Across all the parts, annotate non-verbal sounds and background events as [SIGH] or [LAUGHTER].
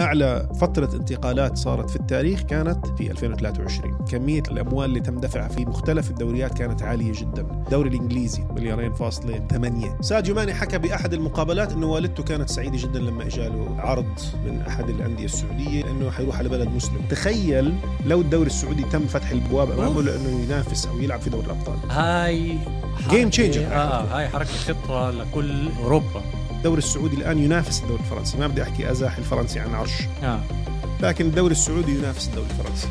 أعلى فترة انتقالات صارت في التاريخ كانت في 2023 كمية الأموال اللي تم دفعها في مختلف الدوريات كانت عالية جدا. الدوري الإنجليزي مليارين فاصلة ثمانية. ساديو ماني حكى بأحد المقابلات أنه والدته كانت سعيدة جدا لما إجاله عرض من أحد الأندية السعودية أنه حيروح على بلد مسلم. تخيل لو الدوري السعودي تم فتح البواب أمامه لأنه ينافس أو يلعب في دوري الأبطال. هاي Game changer. آه هاي حركة خطه لكل أوروبا. الدوري السعودي الآن ينافس الدوري الفرنسي. ما بدي أحكي أزاح الفرنسي عن عرش. آه لكن الدوري السعودي ينافس الدوري الفرنسي.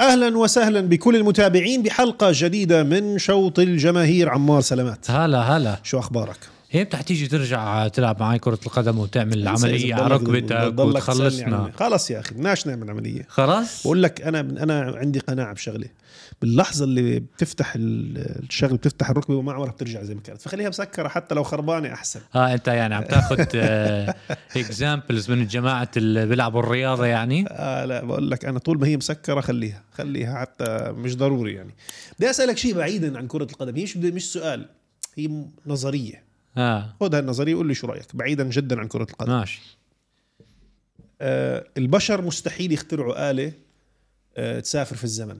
أهلا وسهلا بكل المتابعين بحلقة جديدة من شوط الجماهير. عمار سلامات. هلا هلا. شو أخبارك؟ إمتى حتيجي ترجع تلعب معي كرة القدم وتعمل انسى عملية إذا على ركبتك وتخلصنا. عن- خلص يا أخي بدناش نعمل عملية. خلاص؟ بقول لك أنا أنا عندي قناعة بشغلة. باللحظة اللي بتفتح ال- الشغل بتفتح الركبة وما عمرها بترجع زي ما كانت. فخليها مسكرة حتى لو خربانة أحسن. آه أنت يعني عم تاخذ اكزامبلز من جماعة اللي بيلعبوا الرياضة يعني؟ آه لا بقول لك أنا طول ما هي مسكرة خليها خليها حتى مش ضروري يعني. بدي أسألك شيء بعيدا عن كرة القدم. هي مش مش سؤال هي م- آه خذ هالنظريه وقول لي شو رأيك بعيدا جدا عن كرة القدم. ماشي. آه البشر مستحيل يخترعوا آلة آه تسافر في الزمن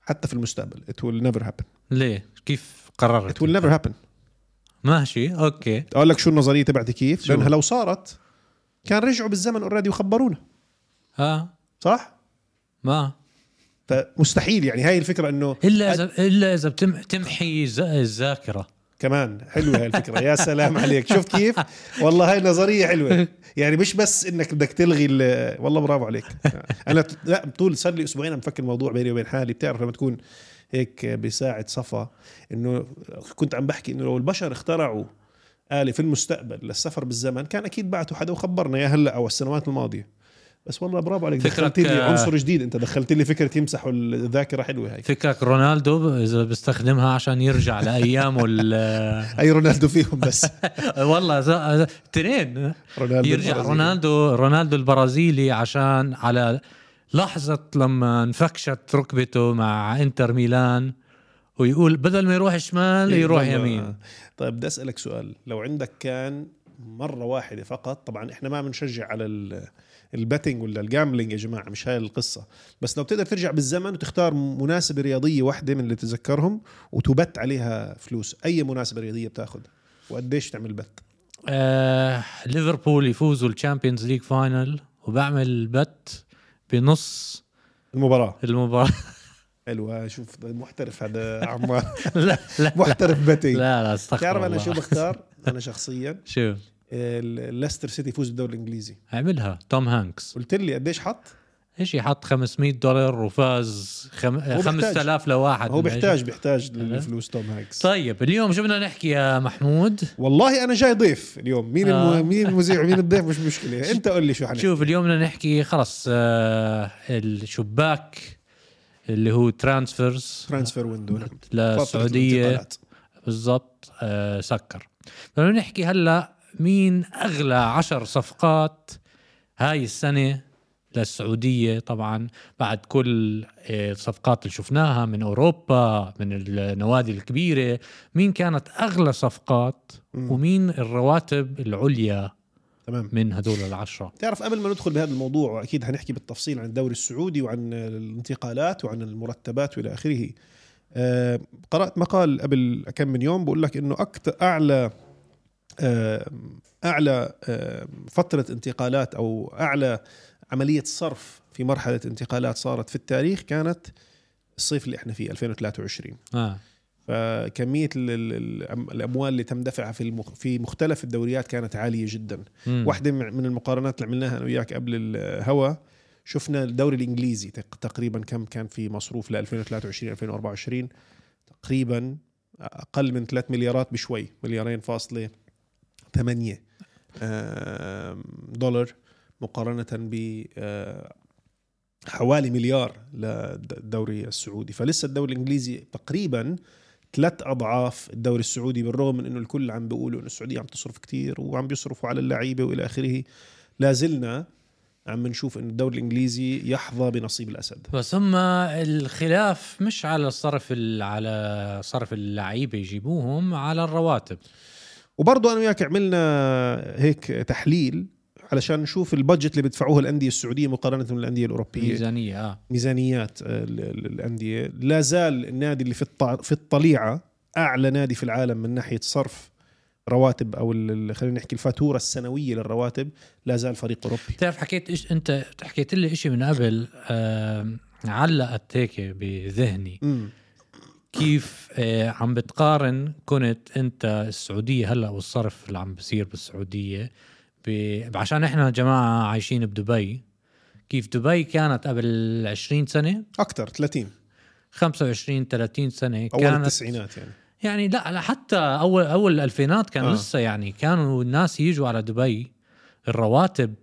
حتى في المستقبل. It will never happen. ليه؟ كيف قررت؟ It will never happen. ماشي okay. أقول لك شو النظرية تبعتي كيف؟ شو؟ لأنها لو صارت كان رجعوا بالزمن already وخبرونا. آه صح؟ ما. فمستحيل يعني. هاي الفكرة إنه إلا اذا إلا إذا بتم تمحي ز- الذاكرة. كمان. حلوة هاي الفكرة. يا سلام عليك. شفت كيف؟ والله هاي نظرية حلوة. يعني مش بس إنك بدك تلغي ال- والله برافو عليك. أنا لا طول صار لي أسبوعين عم بفكر الموضوع بيني وبين حالي. بتعرف لما تكون هيك بساعة صفا إنه كنت عم بحكي إنه لو البشر اخترعوا آلة في المستقبل للسفر بالزمن كان أكيد بعتوا حدا وخبرنا. يا هلأ أو السنوات الماضية. بس والله برافو عليك دخلت لي آه، عنصر جديد. انت دخلت لي فكرة يمسحوا الذاكرة حلوة هاي فكرك رونالدو إذا بيستخدمها عشان يرجع لايامه ال- [LAUGHS] أي رونالدو فيهم بس. [LAUGHS] والله ترين رونالدو يرجع البرازيلي. رونالدو رونالدو البرازيلي عشان على لحظة لما انفكشت ركبته مع إنتر ميلان ويقول بدل ما يروح شمال إيه يروح. يمين. طيب بدي أسألك سؤال. لو عندك كان مرة واحدة فقط طبعا إحنا ما بنشجع على ال- ال betting ولا ال gambling يا جماعة مش هاي القصة. بس لو بتقدر ترجع بالزمن وتختار مناسبة رياضية واحدة من اللي تتذكرهم وت bet عليها فلوس أي مناسبة رياضية بتاخذ وقديش تعمل bet؟ آه ليفربول يفوزوا ال Champions League final وبعمل bet بنص المباراة. المباراة. [LAUGHS] حلوة شوف محترف هذا [LAUGHS] عمار. لا لا محترف betting. لا لا استغفر بتعرف أنا. شو بختار؟ [LAUGHS] أنا شخصيا شو؟ ليستر سيتي يفوز بالدوري الإنجليزي. عملها. توم هانكس. قلت لي قديش حط؟ إيش يحط؟ 500 دولار وفاز خم... بيحتاج. 5000 لواحد هو بيحتاج بيحتاج للفلوس توم هانكس. طيب اليوم شو بدنا نحكي يا محمود؟ والله أنا جاي ضيف اليوم. مين آه. الم... مين المذيع؟ ومين الضيف؟ مش مشكلة. [LAUGHS] أنت قول لي شو حنحكي. شوف اليوم بدنا نحكي خلص آه الشباك اللي هو transfers. transfer window. للسعوديه. بالضبط آه سكر. بدنا نحكي هلأ مين أغلى عشر صفقات هاي السنة للسعودية؟ طبعا بعد كل آه، الصفقات اللي شفناها من أوروبا من النوادي الكبيرة مين كانت أغلى صفقات. ومين الرواتب العليا تمام. من هدول العشرة؟ تعرف قبل ما ندخل بهذا الموضوع واكيد حنحكي بالتفصيل عن الدوري السعودي وعن الانتقالات وعن المرتبات وإلى آخره. آه، قرأت مقال قبل كم من يوم بقول لك إنه أكثر أعلى آه، أعلى فترة انتقالات أو أعلى عملية صرف في مرحلة انتقالات صارت في التاريخ كانت الصيف اللي إحنا فيه 2023 آه. فكمية الأموال اللي تم دفعها في. في مختلف الدوريات كانت عالية جدا مم. واحدة من المقارنات اللي عملناها أنا وياك قبل الهوا شفنا الدوري الإنجليزي تق- تقريبا كم كان في مصروف ل 2023 2024 تقريبا أقل من 3 مليارات بشوي مليارين فاصلة 8 دولار مقارنة ب آه، حوالي مليار للدوري السعودي. فلسه الدوري الإنجليزي تقريبا ثلاث أضعاف الدوري السعودي بالرغم من إنه الكل عم بيقولوا إنه السعودية عم تصرف كتير وعم بيصرفوا على اللعيبة وإلى آخره. لازلنا عم نشوف انه الدوري الإنجليزي يحظى بنصيب الأسد. بس هم الخلاف مش على صرف على صرف اللعيبة يجيبوهم على الرواتب. وبرضه أنا وياك عملنا هيك تحليل علشان نشوف البادجت اللي بيدفعوها الأندية السعودية مقارنة بالانديه الأوروبية. ميزانية آه. ميزانيات آه، ال- ال- الأندية. لا زال النادي اللي في في الطليعة أعلى نادي في العالم من ناحية صرف رواتب أو خلينا نحكي الفاتورة السنوية للرواتب لا زال فريق أوروبي. بتعرف حكيت إيش أنت حكيت لي شيء من قبل علقت هيك بذهني. امم كيف آه، عم بتقارن كنت انت السعودية هلأ والصرف اللي عم بصير بالسعودية ب... عشان إحنا جماعة عايشين بدبي كيف دبي كانت قبل 20 سنة أكثر 30 25 30 سنة أول كانت التسعينات يعني يعني لأ لأ حتى أول أول الألفينات كان. آه. لسه يعني كانوا الناس يجوا على دبي الرواتب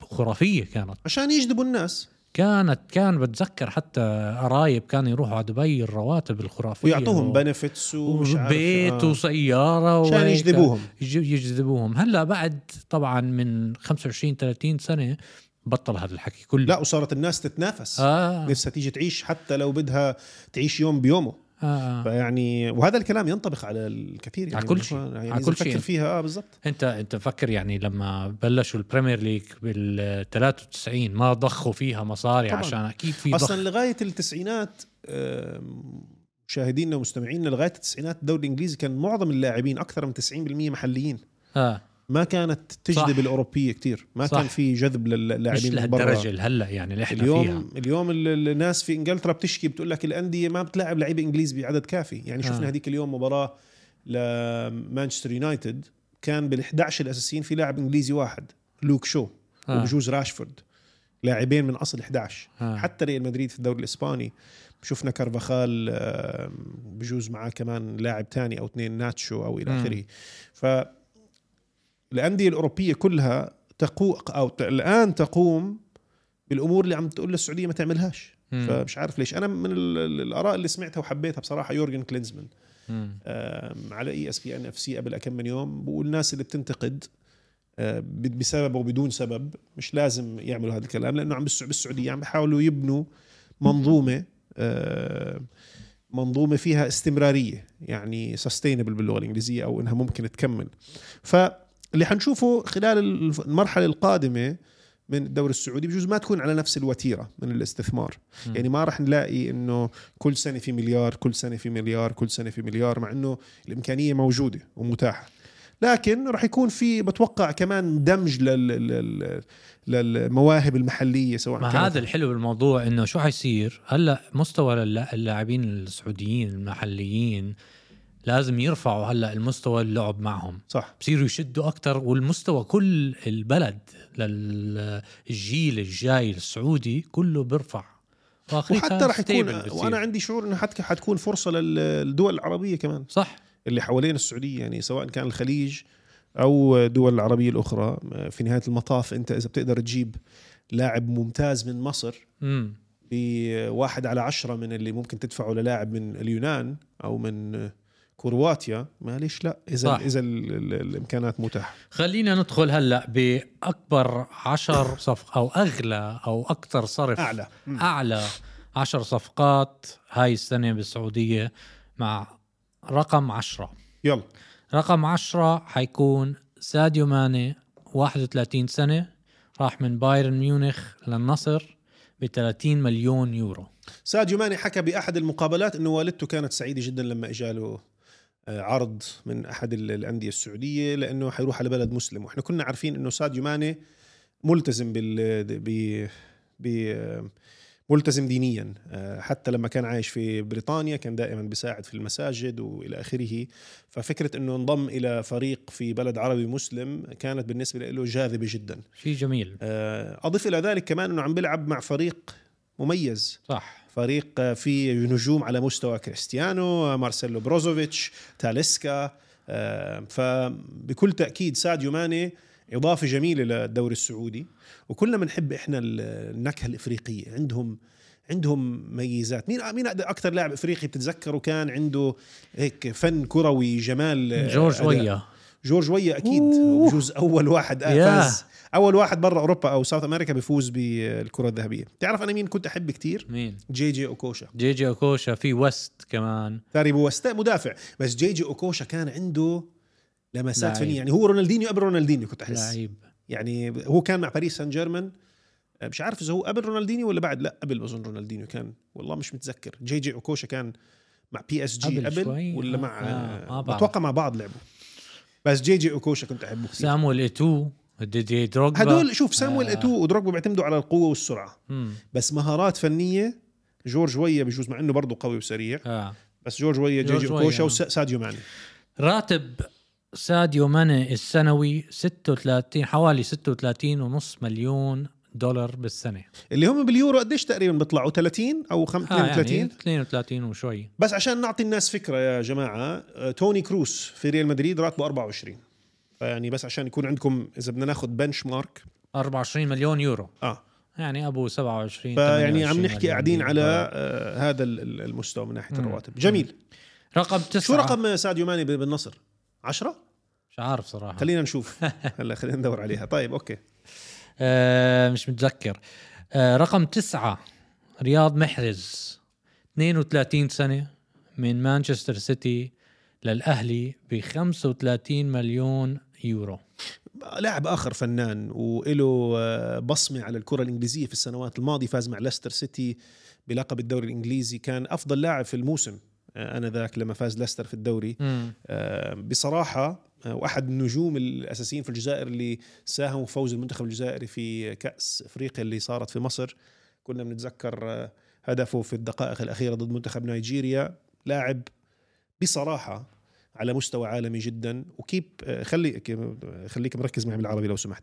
خرافية كانت عشان يجذبوا الناس كانت كان بتذكر حتى قرايب كانوا يروحوا على دبي الرواتب الخرافية ويعطوهم و- بنفيتس ومش عارف وبيت آه. وسيارة عشان. يجذبوهم. يج- يجذبوهم. هلأ بعد طبعا من 25 30 سنة بطل هذا الحكي كله. لا وصارت الناس تتنافس. آه. نفسها تيجي تعيش حتى لو بدها تعيش يوم بيومه. آه. فيعني وهذا الكلام ينطبق على الكثير يعني على كل شيء. يعني على كل شيء. فيها آه بالضبط أنت أنت فكر يعني لما بلشوا ال Premier League بال 93 ما ضخوا فيها مصاري طبعاً. عشان أكيد في أصلا ضخ لغاية التسعينات مشاهدينا ومستمعينا لغاية التسعينات الدوري الإنجليزي كان معظم اللاعبين أكثر من 90% محليين آه ما كانت تجذب صح. الأوروبية كتير ما صح. كان في جذب مش للاعبين برا لهالدرجة هلأ يعني اللي إحنا اليوم فيها اليوم ال- ال- الناس في إنجلترا بتشكي بتقول لك الأندية ما بتلاعب لعيبه انجليز بعدد كافي يعني شفنا آه. هذيك اليوم مباراة لمانشستر يونايتد كان بال11 الأساسيين في لاعب إنجليزي واحد لوك شو آه. وبجوز راشفورد لاعبين من أصل 11 آه. حتى ريال مدريد في الدوري الإسباني شفنا كارفاخال بجوز معاه كمان لاعب تاني أو اثنين ناتشو أو إلى. آخره ف الأندية الأوروبية كلها تقو أو الآن تقوم بالأمور اللي عم تقول للسعودية ما تعملهاش. مم. فمش عارف ليش. أنا من ال- ال- الآراء اللي سمعتها وحبيتها بصراحة يورجن كلينزمان على اي اس بي ان اف سي قبل كم من يوم بقول الناس اللي بتنتقد آه، بسبب أو بدون سبب مش لازم يعملوا هذا الكلام لأنه عم بالسع- بالسعودية عم بيحاولوا يبنوا منظومة آه، منظومة فيها استمرارية يعني سستينبل باللغة الإنجليزية أو إنها ممكن تكمل. فاللي حنشوفه خلال المرحلة القادمة من الدوري السعودي بجوز ما تكون على نفس الوتيرة من الاستثمار. مم. يعني ما راح نلاقي إنه كل سنة في مليار كل سنة في مليار كل سنة في مليار مع إنه الإمكانية موجودة ومتاحة. لكن راح يكون في بتوقع كمان دمج لل... لل... للمواهب المحلية سواء ما هذا الحلو بالموضوع إنه شو حيصير؟ هلأ مستوى اللا- اللاعبين السعوديين المحليين لازم يرفعوا هلا المستوى اللعب معهم. صح. بصيروا يشدوا أكثر والمستوى كل البلد للجيل الجاي السعودي كله بيرفع. وحتى راح يكون. وأنا عندي شعور إنه حتى حتكون فرصة للدول العربية كمان. صح. اللي حوالين السعودية يعني سواء كان الخليج أو دول العربية الأخرى في نهاية المطاف أنت إذا بتقدر تجيب لاعب ممتاز من مصر امم بواحد على عشرة من اللي ممكن تدفعه للاعب من اليونان أو من كرواتيا ما ليش لا إذا صح. إذا ال- ال- الإمكانات متاحة. خلينا ندخل هلأ بأكبر عشر صفق أو أغلى أو أكثر صرف. أعلى. أعلى عشر صفقات. هاي السنة بالسعودية مع رقم عشرة. يلا. رقم عشرة حيكون ساديو ماني 31 سنة راح من بايرن ميونخ للنصر ب 30 مليون يورو. ساديو ماني حكى بأحد المقابلات إنه والدته كانت سعيدة جدا لما إجاله عرض من أحد ال- الأندية السعودية لأنه حيروح على بلد مسلم. وإحنا كنا عارفين إنه ساديو ماني ملتزم بال ب ب ملتزم دينيا. آه، حتى لما كان عايش في بريطانيا كان دائما بيساعد في المساجد وإلى آخره. ففكرة إنه انضم إلى فريق في بلد عربي مسلم كانت بالنسبة له جاذبة جدا. شيء جميل. آه، اضف إلى ذلك كمان إنه عم بيلعب مع فريق مميز. صح. فريق فيه نجوم على مستوى كريستيانو مارسيلو بروزوفيتش تاليسكا فبكل تأكيد ساديو ماني إضافة جميلة للدوري السعودي. وكلنا بنحب إحنا النكهة الإفريقية. عندهم عندهم ميزات. مين مين أكثر لاعب إفريقي بتتذكره كان عنده هيك فن كروي جمال آه، جورج؟ ويا. جورج ويا أكيد. بجوز أول واحد يا. فاز. أول واحد برا أوروبا أو South America بيفوز بالكرة الذهبية. بتعرف أنا مين كنت أحب كتير؟ مين؟ جي جي أوكوشا. جي جي أوكوشا في West كمان. ثاني West مدافع. بس جي جي أوكوشا كان عنده لمسات. فنية. يعني هو رونالدينيو قبل رونالدينيو كنت أحس. لعيب. يعني هو كان مع باريس سان جيرمان. مش عارف إذا هو قبل رونالدينيو ولا بعد. لا قبل بظن رونالدينيو كان. والله مش متذكر. جي جي أوكوشا كان مع PSG قبل قبل؟ ولا آه، مع آه، بعرف. بتوقع مع بعض لعبوا. بس جي جي أوكوشا كنت أحبه كثير سامويل ايتو ديدي دروجبا هدول شوف سامويل آه. ايتو ودروجبا بيعتمدوا على القوة والسرعة مم. بس مهارات فنية جورج ويا بجوز مع إنه برضه قوي وسريع آه. بس جورج ويا جي جي أوكوشا آه. وساديو ماني راتب ساديو ماني السنوي 36 حوالي 36 ونص مليون دولار بالسنة. اللي هم باليورو قديش تقريبا بيطلعوا؟ 30 أو خم- آه 32 يعني 32 وشوي. بس عشان نعطي الناس فكرة يا جماعة آه، توني كروس في ريال مدريد راتبه 24 فيعني بس عشان يكون عندكم إذا بدنا ناخذ benchmark 24 مليون يورو. آه. يعني أبو 27 فيعني عم 28 نحكي قاعدين. على آه هذا ال- ال- المستوى من ناحية. الرواتب. جميل. رقم تسعة. شو رقم ساديو ماني بالنصر؟ 10 مش عارف صراحة. خلينا نشوف. [LAUGHS] هلا خلينا ندور عليها. طيب okay. مش متذكر. آه رقم تسعة رياض محرز 32 سنة من مانشستر سيتي للأهلي ب 35 مليون يورو. لاعب آخر فنان وله آه، بصمة على الكرة الإنجليزية في السنوات الماضية فاز مع ليستر سيتي بلقب الدوري الإنجليزي كان أفضل لاعب في الموسم آه، أنا ذاك لما فاز ليستر في الدوري. مم. آه، بصراحة آه، واحد النجوم الأساسيين في الجزائر اللي ساهموا في فوز المنتخب الجزائري في كأس أفريقيا اللي صارت في مصر. كنا بنتذكر آه، هدفه في الدقائق الأخيرة ضد منتخب نيجيريا لاعب بصراحة على مستوى عالمي جدا. وكيب آه، خلي خليك مركز معي بالعربي لو سمحت.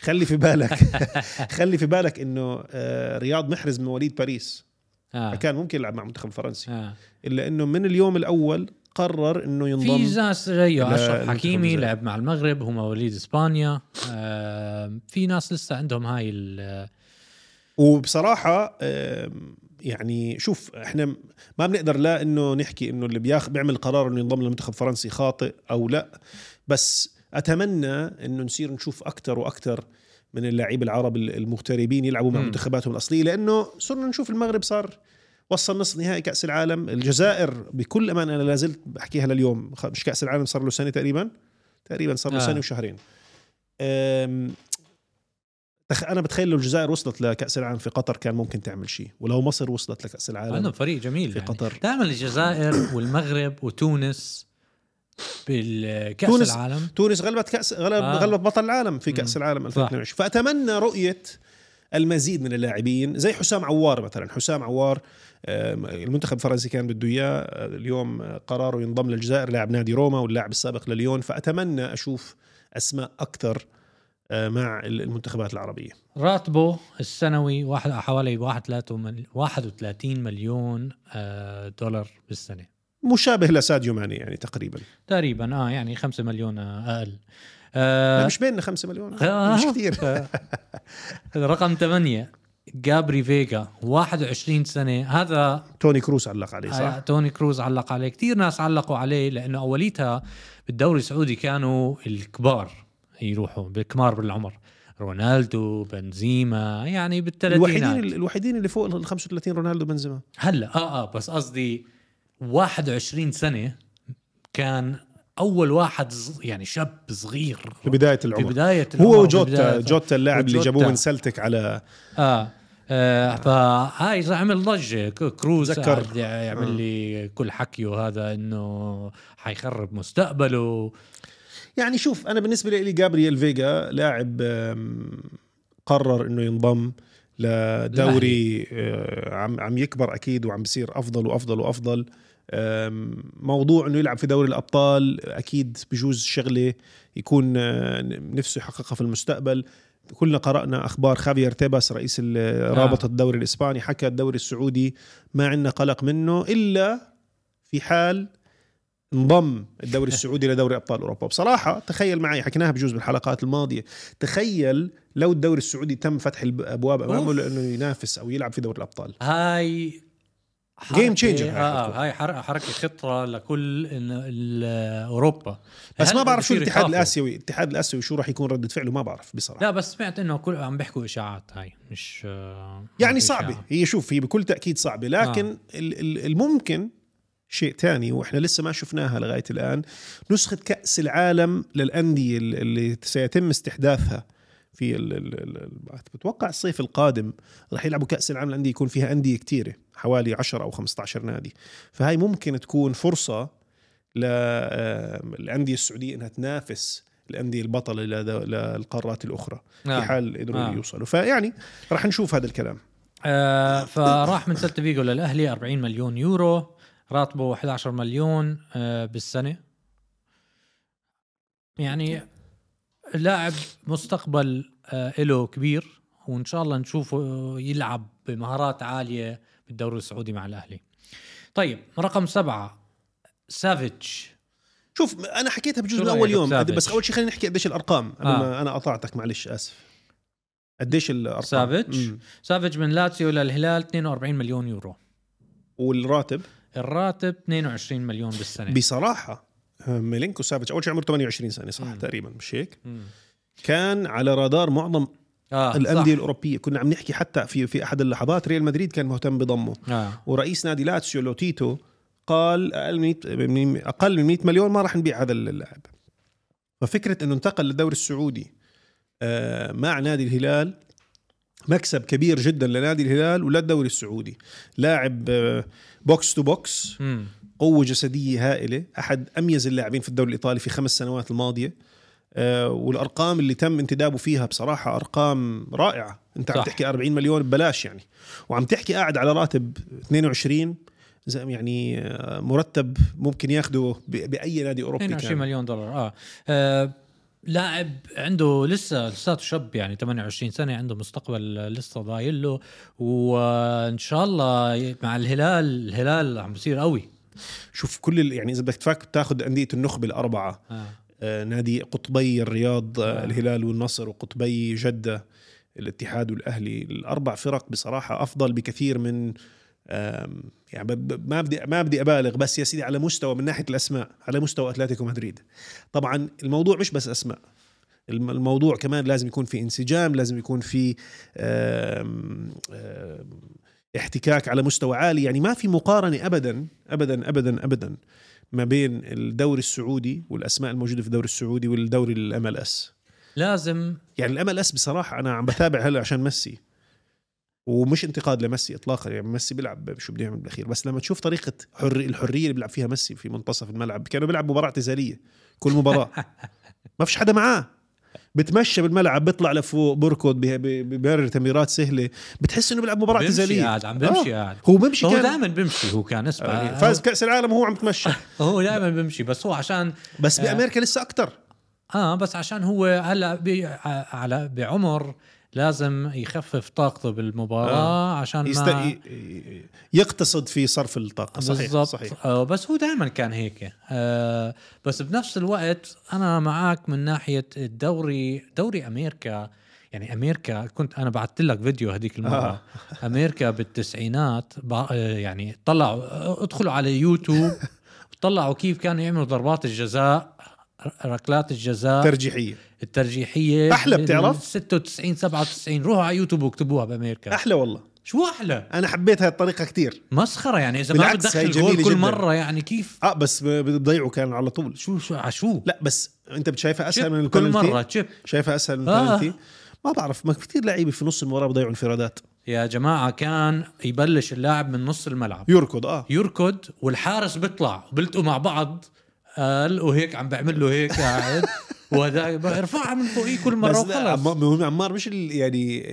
خلي في بالك [LAUGHS] خلي في بالك إنه آه، رياض محرز من مواليد باريس. آه. فكان ممكن يلعب مع المنتخب الفرنسي. آه. إلا إنه من اليوم الأول قرر إنه في ينضم ناس زيه أشرف حكيمي. لعب مع المغرب هو مواليد إسبانيا آه في ناس لسه عندهم هاي ال- وبصراحة يعني شوف إحنا ما بنقدر لا إنه نحكي إنه اللي بياخ بيعمل قرار إنه ينضم للمنتخب الفرنسي خاطئ أو لا بس أتمنى إنه نصير نشوف أكثر وأكثر من اللاعبين العرب المغتربين يلعبوا مع. منتخباتهم الأصلية لأنه صرنا نشوف المغرب صار وصل نصف نهائي كأس العالم الجزائر بكل امانه أنا لازلت بحكيها لليوم مش كأس العالم صار له سنة تقريبا تقريبا صار له آه. سنة وشهرين. أنا بتخيل لو الجزائر وصلت لكأس العالم في قطر كان ممكن تعمل شيء ولو مصر وصلت لكأس العالم عندهم فريق جميل في يعني. قطر دائما الجزائر [COUGHS] والمغرب وتونس بالكأس تونس- العالم تونس غلبت كاس غلب آه. غلبت بطل العالم في كأس. العالم 2022 فأتمنى رؤية المزيد من اللاعبين زي حسام عوار مثلا. حسام عوار المنتخب الفرنسي كان بده إياه آه، اليوم آه، قراره ينضم للجزائر لاعب نادي روما واللاعب السابق لليون. فأتمنى أشوف أسماء أكثر مع المنتخبات العربية. راتبه السنوي واحد حوالي 31 مليون آه، دولار بالسنة. مشابه لساديو ماني يعني تقريبا. تقريبا آه يعني 5 مليون أقل. آه مش بيننا 5 مليون آه. مش كثير. [LAUGHS] رقم 8 جابري فيجا 21 سنة. هذا توني كروس علق عليه آه صح؟ توني كروز علق عليه. كثير ناس علقوا عليه لأنه أوليتها بالدوري السعودي كانوا الكبار يروحوا بالكبار بالعمر. رونالدو بنزيما يعني بالثلاثينات. الوحيدين الوحيدين اللي فوق ال 35 رونالدو بنزيما هلأ آه آه بس قصدي 21 سنة كان أول واحد ص- يعني شاب صغير في بدايه في العمر بدايه العمر هو وجوتا جوتا اللاعب اللي. جابوه من سلتك على آه, آه فهاي عمل ضجة كروز. قاعد يعمل آه. لي كل حكيه هذا إنه حيخرب مستقبله يعني شوف أنا بالنسبة لي جابرييل فيجا لاعب قرر إنه ينضم لدوري آه، عم عم يكبر أكيد وعم بصير أفضل وأفضل وأفضل. موضوع إنه يلعب في دوري الأبطال أكيد بجوز شغلة يكون آه، نفسه يحققها في المستقبل. كلنا قرأنا أخبار خافير تيباس رئيس ال- رابطة الدوري الإسباني حكى الدوري السعودي ما عندنا قلق منه إلا في حال انضم الدوري السعودي لدوري أبطال أوروبا بصراحة تخيل معي حكيناها بجوز بالحلقات الماضية تخيل لو الدوري السعودي تم فتح الابواب أمامه. لأنه ينافس أو يلعب في دوري الأبطال هاي حركة- هاي آه هاي حر- حركة خطرة لكل أوروبا بس ما بعرف شو الاتحاد؟ الآسيوي الاتحاد الآسيوي شو راح يكون ردة فعله ما بعرف بصراحة لا بس سمعت إنه كل عم بيحكوا إشاعات هاي مش آه، يعني صعبة. هي شوف هي بكل تأكيد صعبة لكن آه. ال- ال- الممكن شيء تاني وإحنا لسه ما شفناها لغاية الآن. نسخة كأس العالم للأندية ال- اللي سيتم استحداثها في ال ال ال بتوقع الصيف القادم راح يلعبوا كأس العالم للأندية يكون فيها أندية كثيره حوالي 10 أو 15 نادي. فهاي ممكن تكون فرصة للانديه السعودية إنها تنافس الأندية البطلة للقارات الأخرى في آه. حال قدروا آه. يوصلوا. فيعني راح نشوف هذا الكلام. آه فراح من سيلتا فيجو للأهلي 40 مليون يورو. راتبه 11 مليون آه بالسنة. يعني لاعب مستقبل آه له كبير وإن شاء الله نشوفه يلعب بمهارات عالية بالدوري السعودي مع الأهلي. طيب رقم سبعة سافيتش. شوف أنا حكيتها رأيك أول يوم بسافيتش؟ بس أول شيء خلينا نحكي قديش الأرقام آه. أنا قطعتك معلش آسف. قديش الأرقام؟ سافيتش. سافيتش من لاتسيو للهلال 42 مليون يورو. والراتب؟ الراتب 22 مليون بالسنة. بصراحة آه، ميلينكو سافيتش أول شيء عمره 28 سنة صح؟ مم. تقريبا مش هيك. كان على رادار معظم آه الأندية صح. الأوروبية. كنا عم نحكي حتى في في أحد اللحظات ريال مدريد كان مهتم بضمه. آه. ورئيس نادي لاتسيو لوتيتو قال أقل من 100 من- أقل من 100 مليون ما راح نبيع هذا اللاعب. ففكرة إنه انتقل للدوري السعودي آه، مع نادي الهلال مكسب كبير جدا لنادي الهلال وللدوري السعودي. لاعب box to box مم. قوة جسدية هائلة. أحد أميز اللاعبين في الدوري الإيطالي في خمس سنوات الماضية. آه، والأرقام اللي تم انتدابه فيها بصراحة أرقام رائعة. أنت عم صح. تحكي 40 مليون ببلاش يعني. وعم تحكي قاعد على راتب 22 زي يعني آه، مرتب ممكن ياخده ب- بأي نادي أوروبي 22 كان. مليون دولار. آه, آه لاعب عنده لسه لساته شاب يعني 28 سنة عنده مستقبل لسه ضايل له وإن شاء الله مع الهلال الهلال عم بصير قوي شوف كل يعني إذا بدك تفك تاخذ أندية النخبة الأربعة آه. آه، نادي قطبي الرياض آه. آه. الهلال والنصر وقطبي جدة الاتحاد والأهلي الأربع فرق بصراحة أفضل بكثير من يعني ما بدي ما بدي أبالغ بس يا سيدي على مستوى من ناحية الأسماء على مستوى أتلتيكو مدريد. طبعا الموضوع مش بس أسماء الم- الموضوع كمان لازم يكون في انسجام لازم يكون في آم، آم، احتكاك على مستوى عالي. يعني ما في مقارنة أبدا أبدا أبدا أبدا ما بين الدوري السعودي والأسماء الموجودة في الدوري السعودي والدوري ال MLS لازم. يعني ال MLS بصراحة أنا عم بتابع هلا عشان ميسي. ومش انتقاد لميسي اطلاقا. يعني ميسي بيلعب شو بده يعمل بالأخير. بس لما تشوف طريقة حري الحرية اللي بيلعب فيها ميسي في منتصف الملعب كانوا بيلعب مباراة اعتزالية كل مباراة. [LAUGHS] ما فيش حدا معاه. بتمشى بالملعب بيطلع لفوق بركض بي- بي- بيمرر تمريرات سهلة. بتحس إنه بيلعب مباراة اعتزالية. قاعد عم بيمشي آه. قاعد هو بيمشي هو دائما بيمشي هو كان اسمع. يعني فاز بكأس العالم وهو عم تمشى. [LAUGHS] هو دائما بيمشي بس هو عشان بس آه. بامريكا لسه أكثر آه بس عشان هو هلأ على بعمر لازم يخفف طاقته بالمباراة آه. آه. عشان يست... ما يقتصد في صرف الطاقة صحيح بالضبط صحيح آه بس هو دائما كان هيك آه بس بنفس الوقت أنا معك من ناحية الدوري دوري أمريكا يعني أمريكا كنت أنا بعثت لك فيديو هذيك المره [LAUGHS] آه. آه. أمريكا بالتسعينات آه، يعني طلعوا آه، أدخلوا على يوتيوب [LAUGHS] طلعوا كيف كانوا يعملوا ضربات الجزاء ركلات الجزاء ترجيحية. الترجيحية أحلى بتعرف؟ بال 96 97 روحوا على يوتيوب واكتبوها بأمريكا. أحلى والله. شو أحلى؟ أنا حبيت هاي الطريقة كتير. مسخرة يعني. إذا ما بتدخل جول كل جداً. مرة يعني كيف؟ آه بس ب- بتضيعوا كان على طول. شو شو عشو لا بس أنت بتشايفها أسهل من شيب كل البنالتي مرة تشيب شايفها أسهل من آه. البنالتي ما بعرف ما كثير لعيبة في نص المباراة بضيعوا انفرادات. يا جماعة كان يبلش اللاعب من نص الملعب. يركض آه. يركض والحارس بيطلع بيلتقوا مع بعض. قال وهيك عم بعمل له هيك قاعد [LAUGHS] وهذا ارفعها من فوقيه كل مرة بس وخلص عمار عمار مش يعني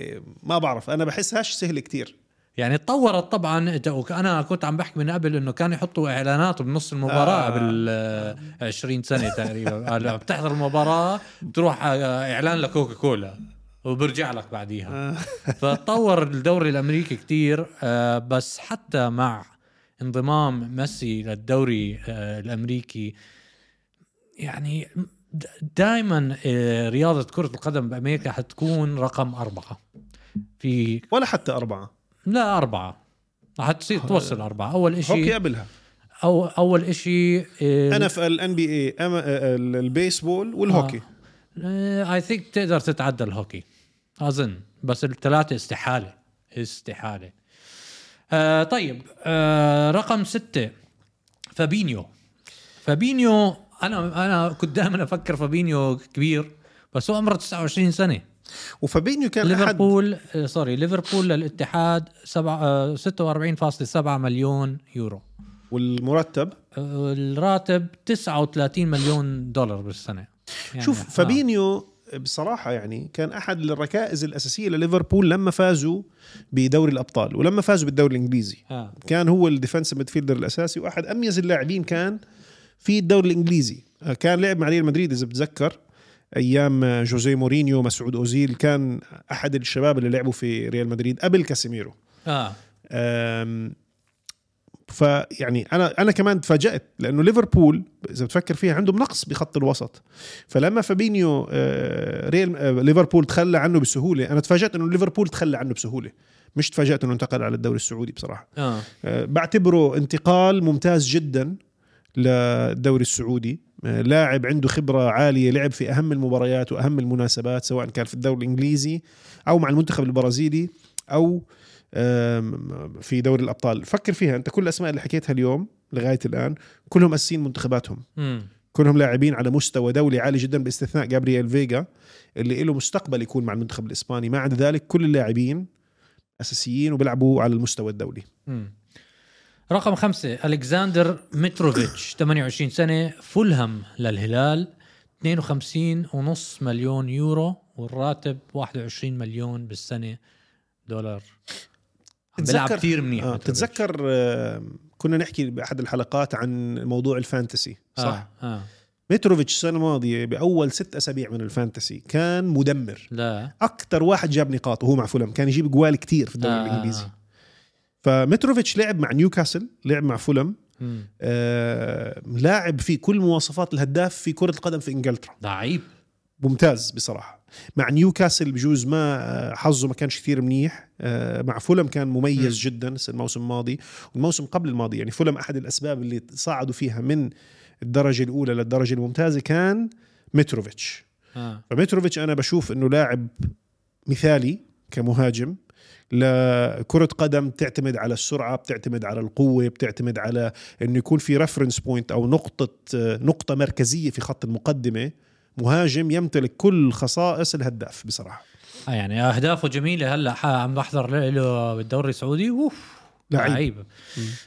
ما بعرف أنا بحسهاش سهله كتير يعني تطورت طبعا أنا كنت عم بحكي من قبل إنه كانوا يحطوا إعلانات بنص المباراة آه. آه. قبل آه، 20 سنه تقريبا [LAUGHS] بتحضر المباراة بتروح آه، إعلان لكوكا كولا وبرجع لك بعديها آه. فتطور الدوري الأمريكي كتير آه، بس حتى مع انضمام ميسي للدوري آه، الأمريكي. يعني دائما رياضة كرة القدم بأمريكا حتكون رقم أربعة. في ولا حتى أربعة. لا أربعة. رح تصير توصل أربعة. أول هوكي شيء قبلها. أو أول شيء أنا في ال NBA ال baseball والهوكي. I think تقدر تتعدى الهوكي. أظن. بس الثلاثة استحالة. استحالة. آه طيب آه رقم ستة فابينيو. فابينيو أنا أنا كنت دائما أفكر فابينيو كبير بس هو عمره 29 سنة. وفابينيو كان ليفربول آه، sorry ليفربول للاتحاد آه، 46.7 مليون يورو. والمرتب؟ آه، الراتب 39 مليون دولار بالسنة. يعني شوف آه. فابينيو بصراحة يعني كان أحد الركائز الأساسية لليفربول لما فازوا بدوري الأبطال ولما فازوا بالدوري الإنجليزي. آه. كان هو ال defensive midfielder الأساسي وأحد أميز اللاعبين كان في الدوري الإنجليزي. آه، كان لعب مع ريال مدريد إذا بتذكر أيام آه، جوزيه مورينيو مسعود أوزيل. كان أحد الشباب اللي لعبوا في ريال مدريد قبل كاسيميرو. آه فيعني أنا أنا كمان تفاجأت لأنه ليفربول إذا بتفكر فيها عندهم نقص بخط الوسط. فلما فابينيو آه، ريال آه، ليفربول تخلى عنه بسهولة أنا تفاجأت إنه ليفربول تخلى عنه بسهولة. مش تفاجأت إنه انتقل على الدوري السعودي بصراحة. آه. آه، بعتبره انتقال ممتاز جدا للدوري السعودي. آه، لاعب عنده خبرة عالية لعب في أهم المباريات وأهم المناسبات سواء كان في الدوري الإنجليزي أو مع المنتخب البرازيلي أو آم، في دوري الأبطال. فكر فيها. أنت كل الأسماء اللي حكيتها اليوم لغاية الآن كلهم أسين منتخباتهم. كلهم لاعبين على مستوى دولي عالي جدا باستثناء جابرييل فيجا اللي له مستقبل يكون مع المنتخب الإسباني. ما عدا ذلك كل اللاعبين أساسيين وبيلعبوا على المستوى الدولي. رقم خمسة ألكساندر متروفيتش 28 سنة فولهام للهلال 52 ونص مليون يورو والراتب 21 مليون بالسنة دولار. بيلعب تتذكر- كثير منيح آه. بتتذكر آه كنا نحكي بأحد الحلقات عن موضوع ال fantasy صح آه. آه. متروفيتش السنة الماضية بأول ست أسابيع من ال fantasy كان مدمر لا أكثر واحد جاب نقاط وهو مع فولم كان يجيب اجوال كتير في الدوري آه. الإنجليزي فمتروفيتش لعب مع نيوكاسل لعب مع فولم. آه لاعب في كل مواصفات الهداف في كرة القدم في إنجلترا ضعيف ممتاز بصراحة مع نيوكاسل بجوز ما آه، حظه ما كانش كثير منيح آه، مع فولم كان مميز مم. جدا الموسم الماضي والموسم قبل الماضي يعني فولم أحد الأسباب اللي صعدوا فيها من الدرجة الأولى للدرجة الممتازة كان متروفيتش آه. فمتروفيتش أنا بشوف إنه لاعب مثالي كمهاجم لكرة قدم تعتمد على السرعة بتعتمد على القوة بتعتمد على إنه يكون في reference point أو نقطة نقطة مركزية في خط المقدمة مهاجم يمتلك كل خصائص الهداف بصراحة. آه يعني أهدافه جميلة. هلا عم بحضر له بالدوري السعودي. أوف لعيب. لعيب.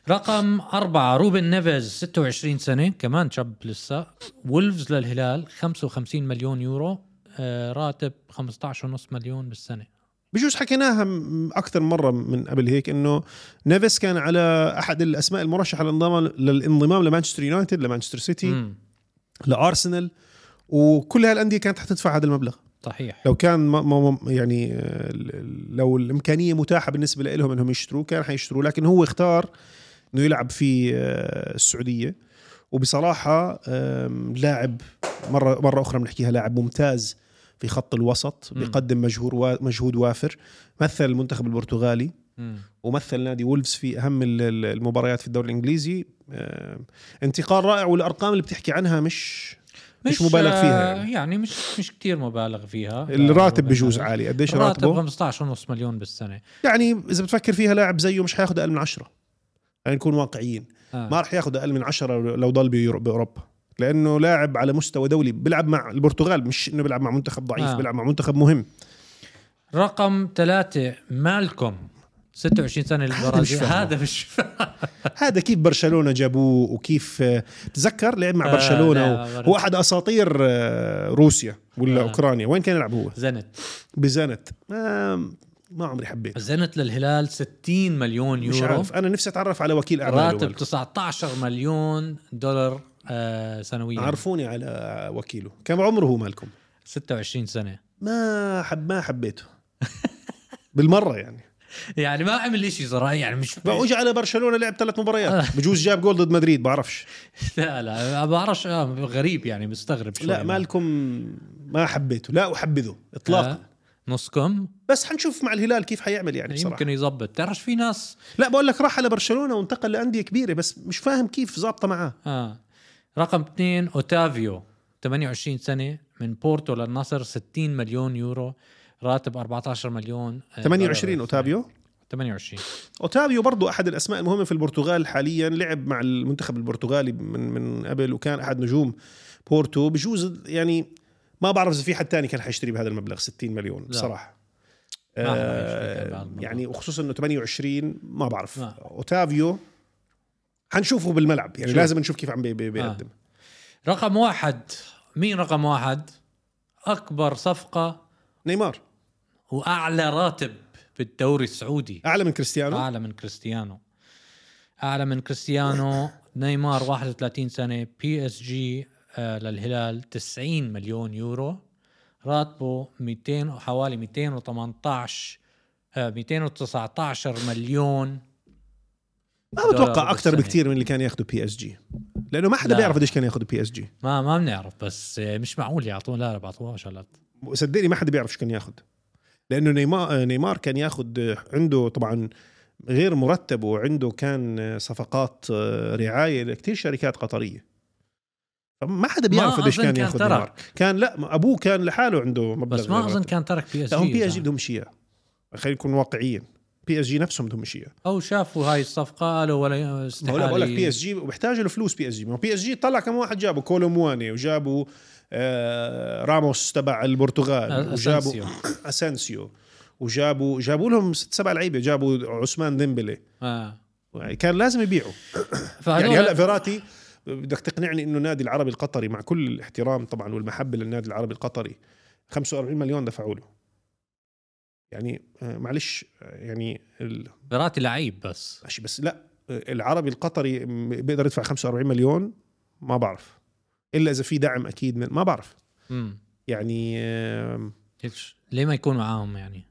رقم أربعة روبن نيفيز 26 سنة. كمان شاب لسه. وولفز للهلال 55 مليون يورو. آه راتب 15.5 مليون بالسنة. بجوز حكيناها أكثر مرة من قبل هيك إنه نيفيس كان على أحد الأسماء المرشحة للانضمام للانضمام لمانشستر يونايتد لمانشستر سيتي. لأرسنال. وكل هالأندية كانت حتدفع هذا المبلغ. صحيح. لو كان ما ما يعني آه، لو الإمكانية متاحة بالنسبة لهم إنهم يشتروه كان حيشتروه. لكن هو اختار إنه يلعب في آه، السعودية. وبصراحة لاعب مرة مرة أخرى بنحكيها لاعب ممتاز في خط الوسط. بيقدم مجهود وا- مجهود وافر. مثل المنتخب البرتغالي. ومثل نادي وولفز في أهم ال- ال- المباريات في الدوري الإنجليزي. انتقال رائع والأرقام اللي بتحكي عنها مش مش مبالغ فيها يعني. يعني مش مش كثير مبالغ فيها الراتب روبن بجوز. عالي قديش راتبه 15.5 مليون بالسنة يعني إذا بتفكر فيها لاعب زيه مش حياخذ أقل من عشرة يعني نكون واقعيين آه. ما راح ياخذ أقل من عشرة لو ضل بأوروبا لأنه لاعب على مستوى دولي بيلعب مع البرتغال مش إنه بيلعب مع منتخب ضعيف آه. بيلعب مع منتخب مهم رقم ثلاثة مالكوم 26 سنة مش للبرازيل. هذا مش [LAUGHS] هذا كيف برشلونة جابوه وكيف آه، تذكر لعب مع آه، برشلونة و- هو أحد أساطير آه، روسيا ولا آه. أوكرانيا؟ وين كان يلعب هو؟ زنت بزانت ما ما عمري حبيت. زنت للهلال 60 مليون مش يورو. عارف. أنا نفسي أتعرف على وكيل اعماله راتب مالكم. 19 مليون دولار آه سنويا. عرفوني على وكيله. كم عمره هو مالكم 26 سنة. ما حب ما حبيته. بالمرة يعني. يعني ما عمل شيء صراحة يعني مش اجى على برشلونة لعب ثلاث مباريات. [LAUGHS] بجوز جاب جول ضد مدريد بعرفش. لا لا بعرفش آه غريب يعني مستغرب شوي. لا مالكم ما حبيته. لا أحبذه اطلاقا. آه. نص كم بس حنشوف مع الهلال كيف حيعمل يعني بصراحة. يمكن يظبط. تعرف في ناس؟ لا بقول لك راح على برشلونة وانتقل لأندية كبيرة بس مش فاهم كيف ظابطة معاه. آه. رقم اثنين أوتافيو 28 سنة من بورتو للنصر 60 مليون يورو. راتب 14 مليون آه، 28 دولار اوتافيو 28 اوتافيو برضو أحد الأسماء المهمة في البرتغال حاليا لعب مع المنتخب البرتغالي من من قبل وكان أحد نجوم بورتو. بجوز يعني ما بعرف إذا في حد تاني كان حيشتري بهذا المبلغ 60 مليون بصراحة. ما حدا آه. يعني وخصوصا إنه 28 ما بعرف. ما. اوتافيو حنشوفه بالملعب يعني شوف. لازم نشوف كيف عم بي- بي- بيقدم. رقم واحد مين رقم واحد؟ أكبر صفقة نيمار. واعلى راتب في الدوري السعودي. أعلى من كريستيانو؟ أعلى من كريستيانو. أعلى من كريستيانو. [LAUGHS] نيمار 31 سنة PSG آه، للهلال 90 مليون يورو. راتبه 200 حوالي 218 آه، 219 مليون ما بتوقع أكثر. بكثير من اللي كان ياخده PSG لأنه ما حدا لا. بيعرف قديش كان ياخده بي اس جي ما ما بنعرف بس آه، مش معقول يعطوه لا بعطوهاش هلا صدقني ما حدا بيعرف شو كان ياخذ لأنه نيمار نيمار كان ياخذ عنده طبعا غير مرتب وعنده كان صفقات رعاية لكثير شركات قطرية. فما حدا بيعرف ما قديش كان ياخذ. نيمار. كان لا أبوه كان لحاله عنده مبلغ بس ما أظن. كان ترك بي اس لا هم بي اس جي جي بدهم شيء. خلينا نكون واقعيين. PSG نفسهم بدهم شيء. أو شافوا هاي الصفقة قالوا ولا ما استحالة بقول لك PSG بيحتاجوا له فلوس بي اس جي ما بي اس جي طلع كم واحد جابوا كولومواني وجابوا آه راموس تبع البرتغال وجابوا. أسانسيو. وجابوا جابوا لهم ست سبع لعيبة جابوا عثمان ديمبلي. آه. كان لازم يبيعوا. [COUGHS] يعني هلا فيراتي بدك تقنعني إنه النادي العربي القطري مع كل الاحترام طبعا والمحبة للنادي العربي القطري 45 مليون دفعوا له. يعني آه، معلش آه، يعني ال- فيراتي لعيب بس. ماشي بس لا العربي القطري بيقدر يدفع 45 مليون ما بعرف. إلا إذا في دعم أكيد من ما بعرف امم يعني ليه ما يكون معاهم يعني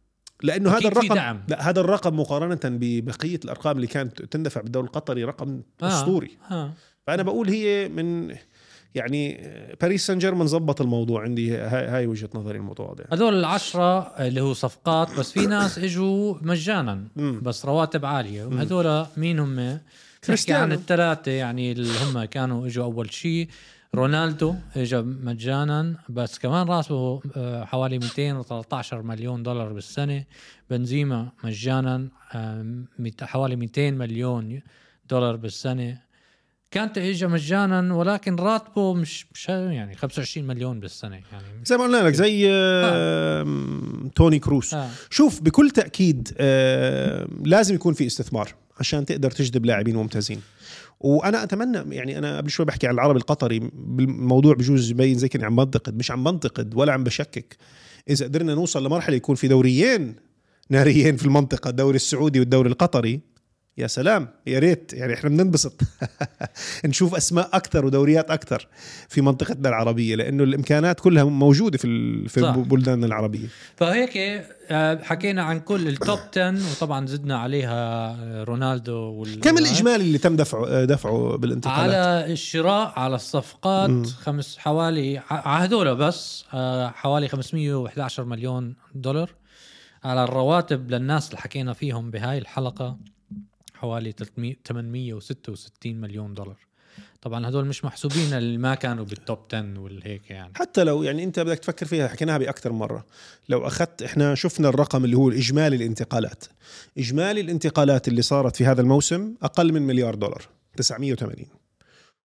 لأنه هذا الرقم دعم. لا هذا الرقم مقارنة ببقية الأرقام اللي كانت تندفع بالدوري القطري رقم آه. أسطوري آه فأنا بقول هي من يعني باريس سان جيرمان زبط الموضوع عندي هاي, هاي وجهة نظري المتواضعه هذول العشرة اللي هو صفقات بس في ناس إجوا مجانا مم. بس رواتب عالية هذول مين هم؟ كريستيانو. عن الثلاثة يعني اللي هم كانوا إجوا أول شيء رونالدو اجى مجانا بس كمان راتبه آه، حوالي 213 مليون دولار بالسنة. بنزيما مجانا آه، حوالي 200 مليون دولار بالسنة. كانت اجى مجانا ولكن راتبه مش مش يعني 25 مليون بالسنة يعني. زي ما قلنا لك زي آم، توني كروس. آه. شوف بكل تأكيد آه، لازم يكون في استثمار عشان تقدر تجذب لاعبين ممتازين. وأنا أتمنى يعني أنا قبل شوي بحكي عن العربي القطري بالموضوع بجوز يبين زي كني عم بنتقد مش عم بنتقد ولا عم بشكك. إذا قدرنا نوصل لمرحلة يكون في دوريين ناريين في المنطقة الدوري السعودي والدوري القطري يا سلام يا ريت. يعني إحنا بننبسط. [LAUGHS] نشوف أسماء أكثر ودوريات أكثر في منطقتنا العربية لأنه الإمكانات كلها موجودة في في. بلداننا العربية. فهيك آه، حكينا عن كل ال top 10 وطبعا زدنا عليها آه، رونالدو وال كم الإجمالي اللي تم دفعه دفعه بالانتقالات؟ على الشراء على الصفقات مم. خمس حوالي على هذول بس آه، حوالي 511 مليون دولار. على الرواتب للناس اللي حكينا فيهم بهاي الحلقة حوالي 300 866 مليون دولار. طبعا هدول مش محسوبين اللي ما كانوا بال top 10 والهيك يعني. حتى لو يعني أنت بدك تفكر فيها حكيناها بأكثر مرة. لو أخذت إحنا شفنا الرقم اللي هو الاجمالي الانتقالات. إجمالي الانتقالات اللي صارت في هذا الموسم أقل من مليار دولار 980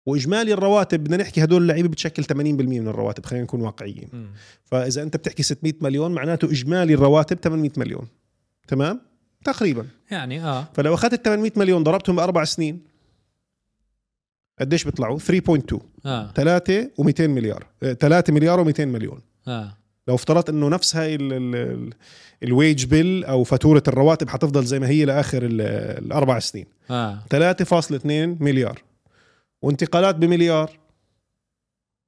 وإجمالي الرواتب بدنا نحكي هدول اللعيبة بتشكل 80% من الرواتب خلينا نكون واقعيين. مم. فإذا أنت بتحكي 600 مليون معناته إجمالي الرواتب 800 مليون. تمام؟ تقريبا. يعني آه. فلو أخذت 800 مليون ضربتهم بأربع سنين قديش بيطلعوا؟ 3.2 آه. 3 و200 مليار. 3 مليار و200 مليون. آه. لو افترضت إنه نفس هاي ال- ال- ال- الويج بيل أو فاتورة الرواتب حتفضل زي ما هي لآخر ال- الأربع سنين. آه. 3.2 مليار. وانتقالات بمليار.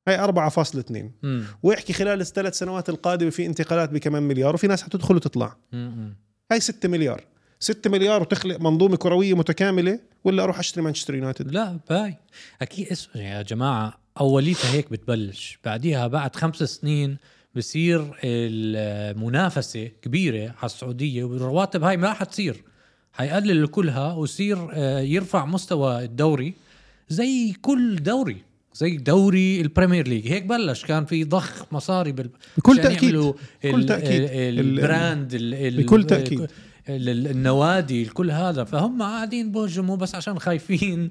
هاي 4.2 مم. واحكي خلال الثلاث سنوات القادمة في انتقالات بكمان مليار وفي ناس حتدخل وتطلع. مم. هاي 6 مليار. 6 مليار وتخلق منظومة كروية متكاملة ولا أروح أشتري مانشستر يونايتد؟ لا باي. أكيد. يا جماعة أوليتها هيك بتبلش. بعديها بعد خمس سنين بصير المنافسة كبيرة على السعودية والرواتب هاي ما حتصير حيقلل كلها ويصير آه، يرفع مستوى الدوري زي كل دوري. زي دوري ال Premier League. هيك بلش. كان في ضخ مصاري بال... بكل. يعملوا بكل ال- البراند ال- ال- بكل تأكيد. ال- النوادي كل هذا. فهم قاعدين بهجموا بس عشان خايفين.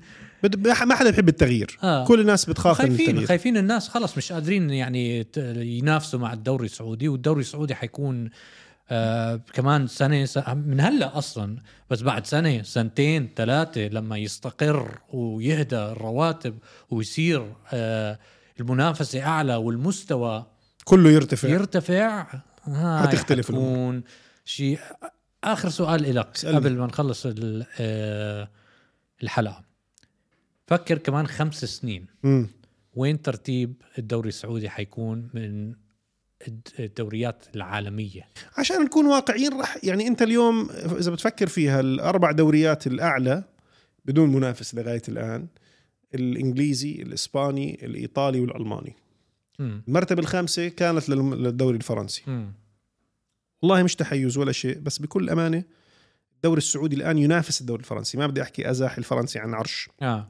ما حدا بيحب التغيير. آه. كل الناس بتخاف من خايفين التغيير. خايفين الناس خلص مش قادرين يعني ينافسوا مع الدوري السعودي والدوري السعودي حيكون آه كمان سنة س- من هلأ أصلا بس بعد سنة سنتين ثلاثة لما يستقر ويهدى الرواتب ويصير آه المنافسة أعلى والمستوى كله يرتفع. يرتفع حتختلف حتكون شيء. آخر سؤال لك. قبل ما نخلص آه، الحلقة. فكر كمان خمس سنين. مم. وين ترتيب الدوري السعودي حيكون من الدوريات العالمية. عشان نكون واقعيين راح يعني أنت اليوم إذا بتفكر فيها الأربع دوريات الأعلى بدون منافس لغاية الآن الإنجليزي الإسباني الإيطالي والألماني. مم. المرتبة الخامسة كانت للدوري الفرنسي. مم. والله مش تحيز ولا شيء بس بكل أمانة الدوري السعودي الآن ينافس الدوري الفرنسي. ما بدي أحكي أزاح الفرنسي عن عرش آه.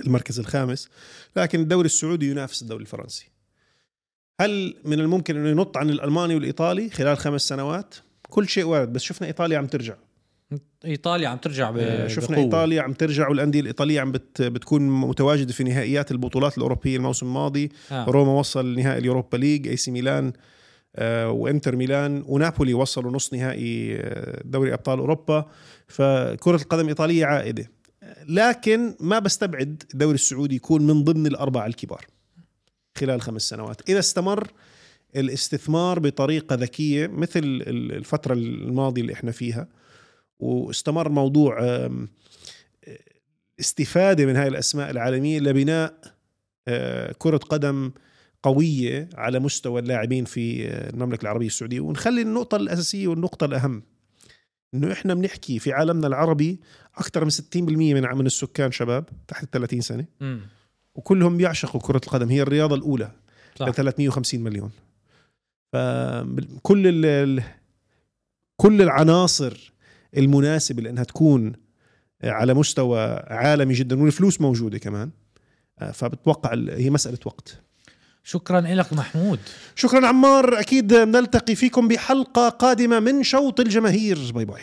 المركز الخامس لكن الدوري السعودي ينافس الدوري الفرنسي. هل من الممكن إنه ينط عن الألماني والإيطالي خلال خمس سنوات؟ كل شيء وارد بس شفنا إيطاليا عم ترجع. إيطاليا عم ترجع ب... آه، شفنا بقوة. إيطاليا عم ترجع والأندية الإيطالية عم بت بتكون متواجدة في نهائيات البطولات الأوروبية الموسم الماضي. آه. روما وصل نهائي ال Europa League AC ميلان آه، وإنتر ميلان ونابولي وصلوا نص نهائي آه، دوري أبطال أوروبا. فكرة القدم الإيطالية عائدة. لكن ما بستبعد الدوري السعودي يكون من ضمن الأربعة الكبار. خلال خمس سنوات. إذا استمر الاستثمار بطريقة ذكية مثل ال- الفترة الماضية اللي إحنا فيها واستمر موضوع آم، استفادة من هاي الأسماء العالمية لبناء آه، كرة قدم قوية على مستوى اللاعبين في آه، المملكة العربية السعودية. ونخلي النقطة الأساسية والنقطة الأهم إنه إحنا بنحكي في عالمنا العربي أكثر من 60% من من السكان شباب تحت 30 سنة. وكلهم بيعشقوا كرة القدم. هي الرياضة الأولى صح. ل 350 مليون. فكل ال كل العناصر المناسبة لأنها تكون على مستوى عالمي جدا والفلوس موجودة كمان. فبتوقع ال- هي مسألة وقت. شكرا لك محمود. شكرا عمار. أكيد نلتقي فيكم بحلقة قادمة من شوط الجماهير. باي باي.